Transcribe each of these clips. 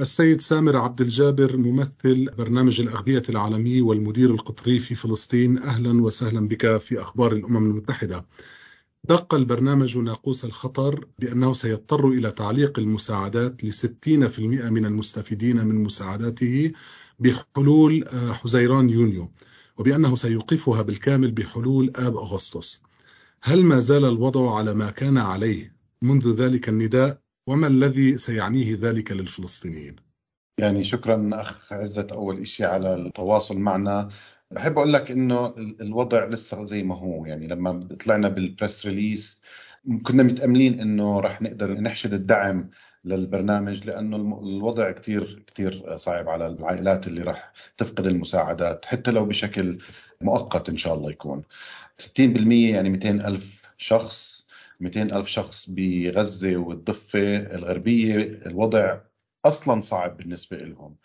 السيد سامر عبد الجابر ممثل برنامج الأغذية العالمي والمدير القطري في فلسطين. أهلا وسهلا بك في أخبار الأمم المتحدة. دق البرنامج ناقوس الخطر بأنه سيضطر إلى تعليق المساعدات في المئة من المستفيدين من مساعداته بحلول آه، حزيران يونيو وبأنه سيوقفها بالكامل بحلول آب أغسطس. هل ما زال الوضع على ما كان عليه منذ ذلك النداء؟ وما الذي سيعنيه ذلك للفلسطينيين؟ يعني شكرا أخ عزت أول شيء على التواصل معنا. بحب أقول لك إنه الوضع لسه زي ما هو. يعني لما طلعنا بالبريس ريليس كنا متأملين إنه رح نقدر نحشد الدعم للبرنامج لأنه الوضع كثير كثير صعب على العائلات اللي راح تفقد المساعدات حتى لو بشكل مؤقت إن شاء الله يكون. 60% يعني 200 ألف شخص 200 ألف شخص بغزة والضفة الغربية الوضع أصلا صعب بالنسبة لهم.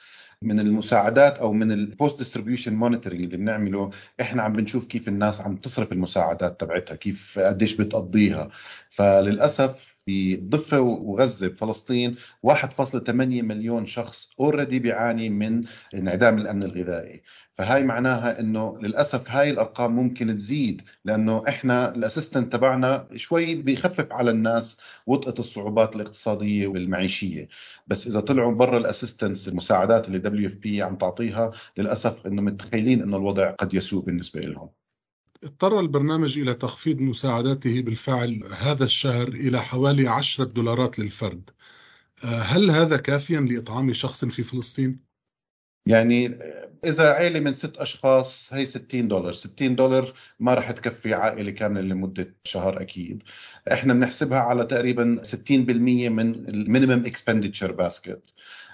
من المساعدات أو من ال post distribution monitoring اللي بنعمله إحنا عم بنشوف كيف الناس عم تصرف المساعدات تبعتها كيف قديش بتقضيها. فللأسف بالضفة وغزة بفلسطين 1.8 مليون شخص already بيعاني من انعدام الأمن الغذائي. فهاي معناها إنه للأسف هاي الأرقام ممكن تزيد لأنه إحنا ال assistance تبعنا شوي بيخفف على الناس وطأة الصعوبات الاقتصادية والمعيشية. بس إذا طلعوا برا ال assistance المساعدات اللي WFP عم تعطيها للأسف إنه متخيلين إنه الوضع قد يسوء بالنسبة لهم. اضطر البرنامج إلى تخفيض مساعداته بالفعل هذا الشهر إلى حوالي عشرة دولارات للفرد. آه، هل هذا كافيا لإطعام شخص في فلسطين؟ يعني إذا عائله من ست أشخاص هي 60 دولار. 60 دولار ما راح تكفي عائلة كاملة لمدة شهر أكيد. إحنا بنحسبها على تقريبا 60% من ال minimum expenditure basket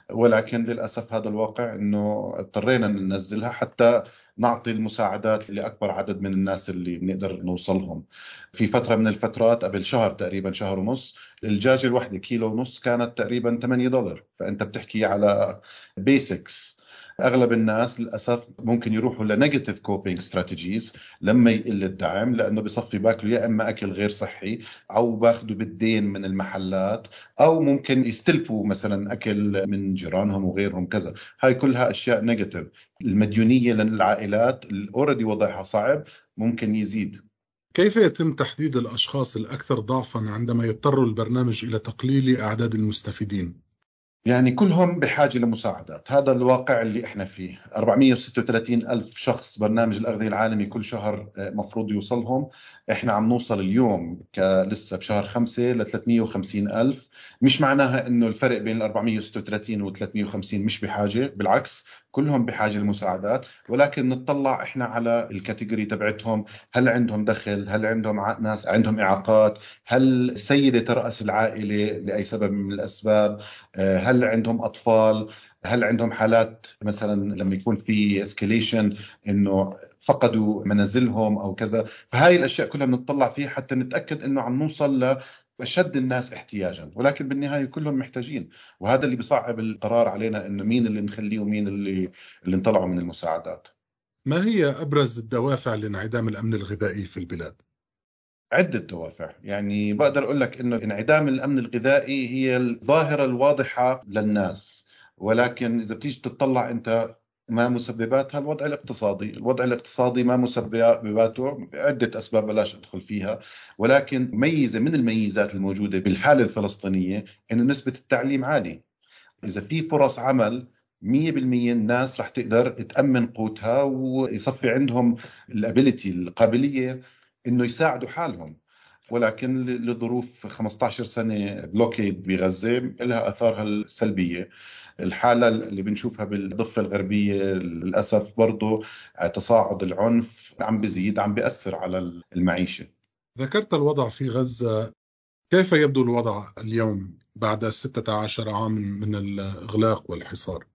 ولكن للأسف هذا الواقع إنه اضطرينا ننزلها حتى نعطي المساعدات لأكبر عدد من الناس اللي بنقدر نوصلهم. في فترة من الفترات قبل شهر تقريبا شهر ونص الدجاجة الواحدة كيلو ونص كانت تقريبا 8 دولار، فأنت بتحكي على basics أغلب الناس للأسف ممكن يروحوا ل negative coping strategies لما يقل الدعم لأنه بصفي باكلوا يا إما أكل غير صحي أو باخذوا بالدين من المحلات أو ممكن يستلفوا مثلا أكل من جيرانهم وغيرهم كذا. هاي كلها أشياء negative المديونية للعائلات already وضعها صعب ممكن يزيد. كيف يتم تحديد الأشخاص الأكثر ضعفا عندما يضطر البرنامج إلى تقليل أعداد المستفيدين؟ يعني كلهم بحاجة لمساعدات. هذا الواقع اللي إحنا فيه. 436 ألف شخص برنامج الأغذية العالمي كل شهر آه، مفروض يوصلهم. إحنا عم نوصل اليوم لسه بشهر خمسة ل 350 ألف. مش معناها إنه الفرق بين ال 436 و 350 مش بحاجة بالعكس. كلهم بحاجة للمساعدات ولكن نطلع إحنا على الكاتيجوري تبعتهم. هل عندهم دخل؟ هل عندهم ناس عندهم إعاقات؟ هل السيدة ترأس العائلة لأي سبب من الأسباب؟ آه، هل عندهم أطفال؟ هل عندهم حالات مثلا لما يكون في اسكليشن إنه فقدوا منازلهم أو كذا؟ فهاي الأشياء كلها بنطلع فيها حتى نتأكد إنه عم نوصل اشد الناس احتياجا ولكن بالنهاية كلهم محتاجين. وهذا اللي بيصعب القرار علينا إنه مين اللي نخليه ومين اللي اللي نطلعوا من المساعدات. ما هي أبرز الدوافع لانعدام الأمن الغذائي في البلاد؟ عدة دوافع. يعني بقدر أقول لك أنه انعدام الأمن الغذائي هي الظاهرة الواضحة للناس. ولكن إذا بتيجي تطلع أنت ما مسبباتها؟ الوضع الاقتصادي. الوضع الاقتصادي ما مسبباته عدة أسباب بلاش أدخل فيها ولكن ميزة من الميزات الموجودة بالحالة الفلسطينية أنه نسبة التعليم عالية. إذا في فرص عمل 100% الناس رح تقدر تأمن قوتها ويصفي عندهم الأبيليتي القابلية إنه يساعدوا حالهم. ولكن لظروف 15 سنة بلوكيد بغزة لها آثارها السلبية. الحالة اللي بنشوفها بالضفة الغربية للأسف برضو تصاعد العنف عم بزيد عم بيأثر على المعيشة. ذكرت الوضع في غزة. كيف يبدو الوضع اليوم بعد 16 عام من الإغلاق والحصار؟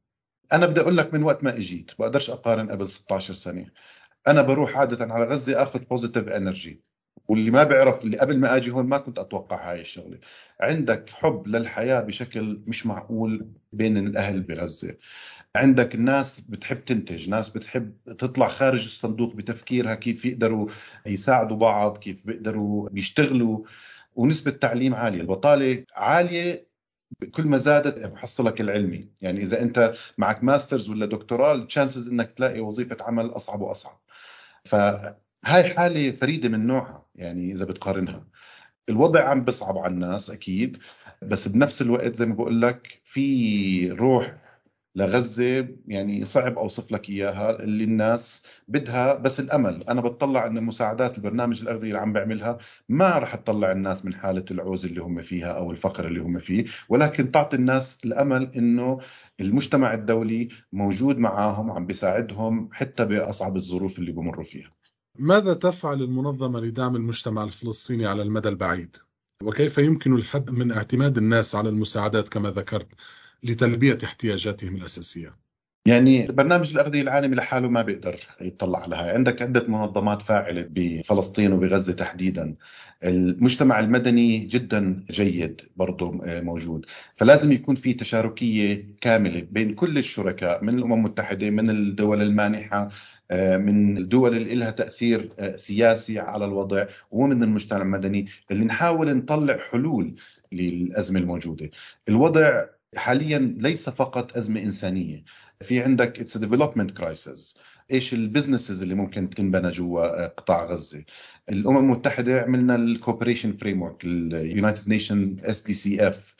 أنا بدي أقول لك من وقت ما إجيت بقدرش أقارن قبل 16 سنة. أنا بروح عادة على غزة أخذ positive energy واللي ما بيعرف اللي قبل ما آجي هون ما كنت أتوقع هاي الشغلة. عندك حب للحياة بشكل مش معقول بين الأهل بغزة. عندك الناس بتحب تنتج ناس بتحب تطلع خارج الصندوق بتفكيرها كيف يقدروا يساعدوا بعض كيف بيقدروا يشتغلوا. ونسبة تعليم عالية البطالة عالية كل ما زادت محصلك العلمي. يعني إذا أنت معك masters ولا دكتوراه ال chances إنك تلاقي وظيفة عمل أصعب وأصعب. فهاي حالة فريدة من نوعها. يعني إذا بتقارنها. الوضع عم بصعب على الناس أكيد بس بنفس الوقت زي ما بقول لك في روح لغزة يعني صعب أوصف لك إياها اللي الناس بدها بس الأمل. أنا بتطلع إن مساعدات البرنامج الاغذيه اللي عم بعملها ما راح تطلع الناس من حالة العوز اللي هم فيها أو الفقر اللي هم فيه ولكن تعطي الناس الأمل إنه المجتمع الدولي موجود معاهم عم بيساعدهم حتى بأصعب الظروف اللي بمروا فيها. ماذا تفعل المنظمة لدعم المجتمع الفلسطيني على المدى البعيد؟ وكيف يمكن الحد من اعتماد الناس على المساعدات كما ذكرت لتلبية احتياجاتهم الأساسية؟ يعني برنامج الأغذية العالمي لحاله ما بيقدر يطلع على هاي عندك عدة منظمات فاعلة بفلسطين وبغزة تحديدا المجتمع المدني جدا جيد برضه موجود فلازم يكون في تشاركية كاملة بين كل الشركاء من الأمم المتحدة من الدول المانحة من الدول اللي لها تأثير سياسي على الوضع ومن المجتمع المدني اللي نحاول نطلع حلول للأزمة الموجودة. الوضع حاليا ليس فقط أزمة إنسانية. في عندك it's development crisis إيش ال businesses اللي ممكن تنبنى جوا قطاع غزة؟ الأمم المتحدة عملنا ال cooperation framework ال United Nation SDCF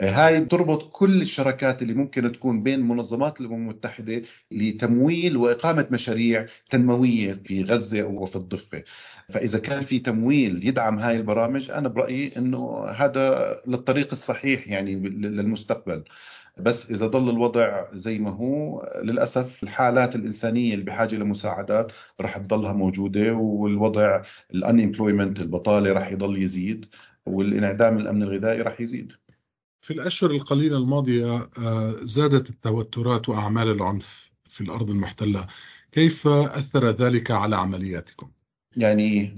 هاي بتربط كل الشراكات اللي ممكن تكون بين منظمات الأمم المتحدة لتمويل وإقامة مشاريع تنموية في غزة وفي الضفة. فإذا كان في تمويل يدعم هاي البرامج أنا برأيي إنه هذا للطريق الصحيح يعني للمستقبل. بس إذا ضل الوضع زي ما هو للأسف الحالات الإنسانية اللي بحاجة لمساعدات رح تضلها موجودة والوضع الانيمبلويمنت البطالة رح يضل يزيد والانعدام الأمن الغذائي رح يزيد. في الأشهر القليلة الماضية آه، زادت التوترات وأعمال العنف في الأرض المحتلة. كيف أثر ذلك على عملياتكم؟ يعني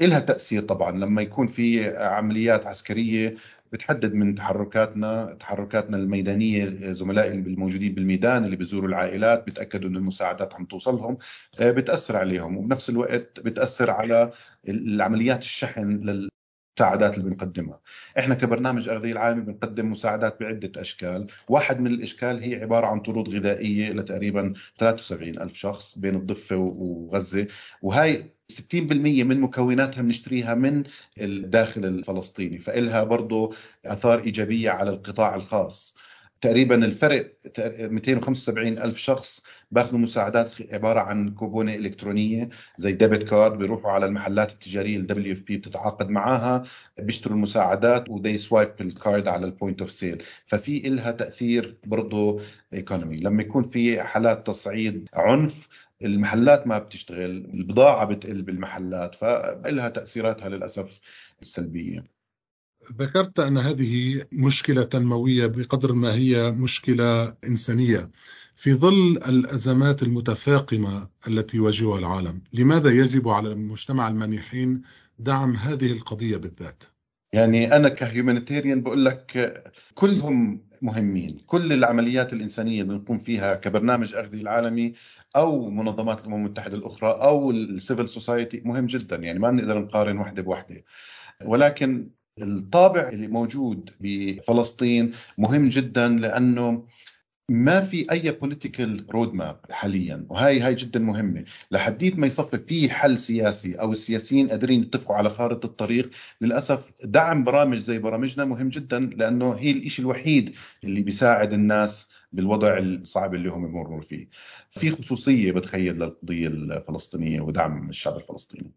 إلها تأثير طبعا. لما يكون في عمليات عسكرية بتحدد من تحركاتنا تحركاتنا الميدانية زملائي الموجودين بالميدان اللي بيزوروا العائلات بيتأكدوا أن المساعدات عم توصلهم آه، بتأثر عليهم. وبنفس الوقت بتأثر على العمليات الشحن المساعدات اللي بنقدمها. إحنا كبرنامج أغذية العالمي بنقدم مساعدات بعدة أشكال. واحد من الأشكال هي عبارة عن طرود غذائية لتقريبا 73 ألف شخص بين الضفة وغزة. وهي 60% من مكوناتها بنشتريها من الداخل الفلسطيني. فإلها برضه آثار إيجابية على القطاع الخاص. تقريبا الفرق 275 ألف شخص بأخذوا مساعدات عبارة عن كوبونة إلكترونية زي debit card بيروحوا على المحلات التجارية ال WFP بتتعاقد معاها بيشتروا المساعدات و they swipe ال card على ال point of sale ففي إلها تأثير برضه economy لما يكون في حالات تصعيد عنف المحلات ما بتشتغل البضاعة بتقل بالمحلات فإلها تأثيراتها للأسف السلبية. ذكرت أن هذه مشكلة تنموية بقدر ما هي مشكلة إنسانية. في ظل الأزمات المتفاقمة التي يواجهها العالم لماذا يجب على المجتمع المانحين دعم هذه القضية بالذات؟ يعني أنا كهيومانيتيريان بقول لك كلهم مهمين. كل العمليات الإنسانية اللي بنقوم فيها كبرنامج أغذية العالمي أو منظمات الأمم المتحدة الأخرى أو ال civil society مهم جدا. يعني ما بنقدر نقارن وحدة بوحدة. ولكن الطابع اللي موجود بفلسطين مهم جدا لأنه ما في أي political road map حاليا وهي هاي جدا مهمة. لحديت ما يصفي في حل سياسي أو السياسيين قادرين يتفقوا على خارطة الطريق للأسف دعم برامج زي برامجنا مهم جدا لأنه هي الشيء الوحيد اللي بيساعد الناس بالوضع الصعب اللي هم يمروا فيه. في خصوصية بتخيل للقضية الفلسطينية ودعم الشعب الفلسطيني.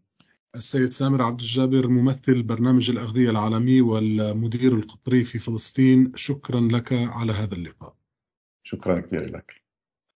السيد سامر عبد الجابر ممثل برنامج الأغذية العالمي والمدير القطري في فلسطين. شكرا لك على هذا اللقاء. شكرا كثير لك.